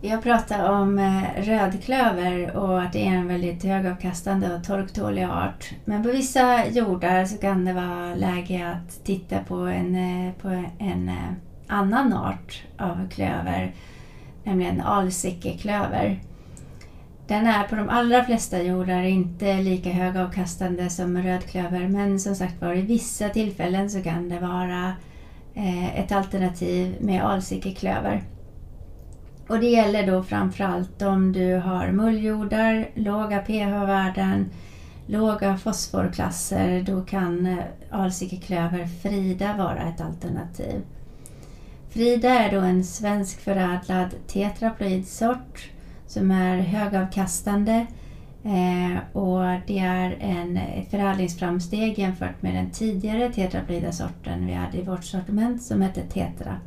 Jag pratade om eh, rödklöver och att det är en väldigt högavkastande och torktålig art. Men på vissa jordar så kan det vara läge att titta på en, eh, på en eh, annan art av klöver, nämligen alsikeklöver. Den är på de allra flesta jordar inte lika högavkastande som rödklöver men som sagt var i vissa tillfällen så kan det vara ett alternativ med alsikeklöver. Och det gäller då framförallt om du har mulljordar, låga pH-värden, låga fosforklasser. Då kan eh, alsikeklöver Frida vara ett alternativ. Frida är då en svensk förädlad tetraploidsort som är högavkastande eh, och det är en förädlingsframsteg jämfört med den tidigare tetraploida sorten vi hade i vårt sortiment som hette Tetra.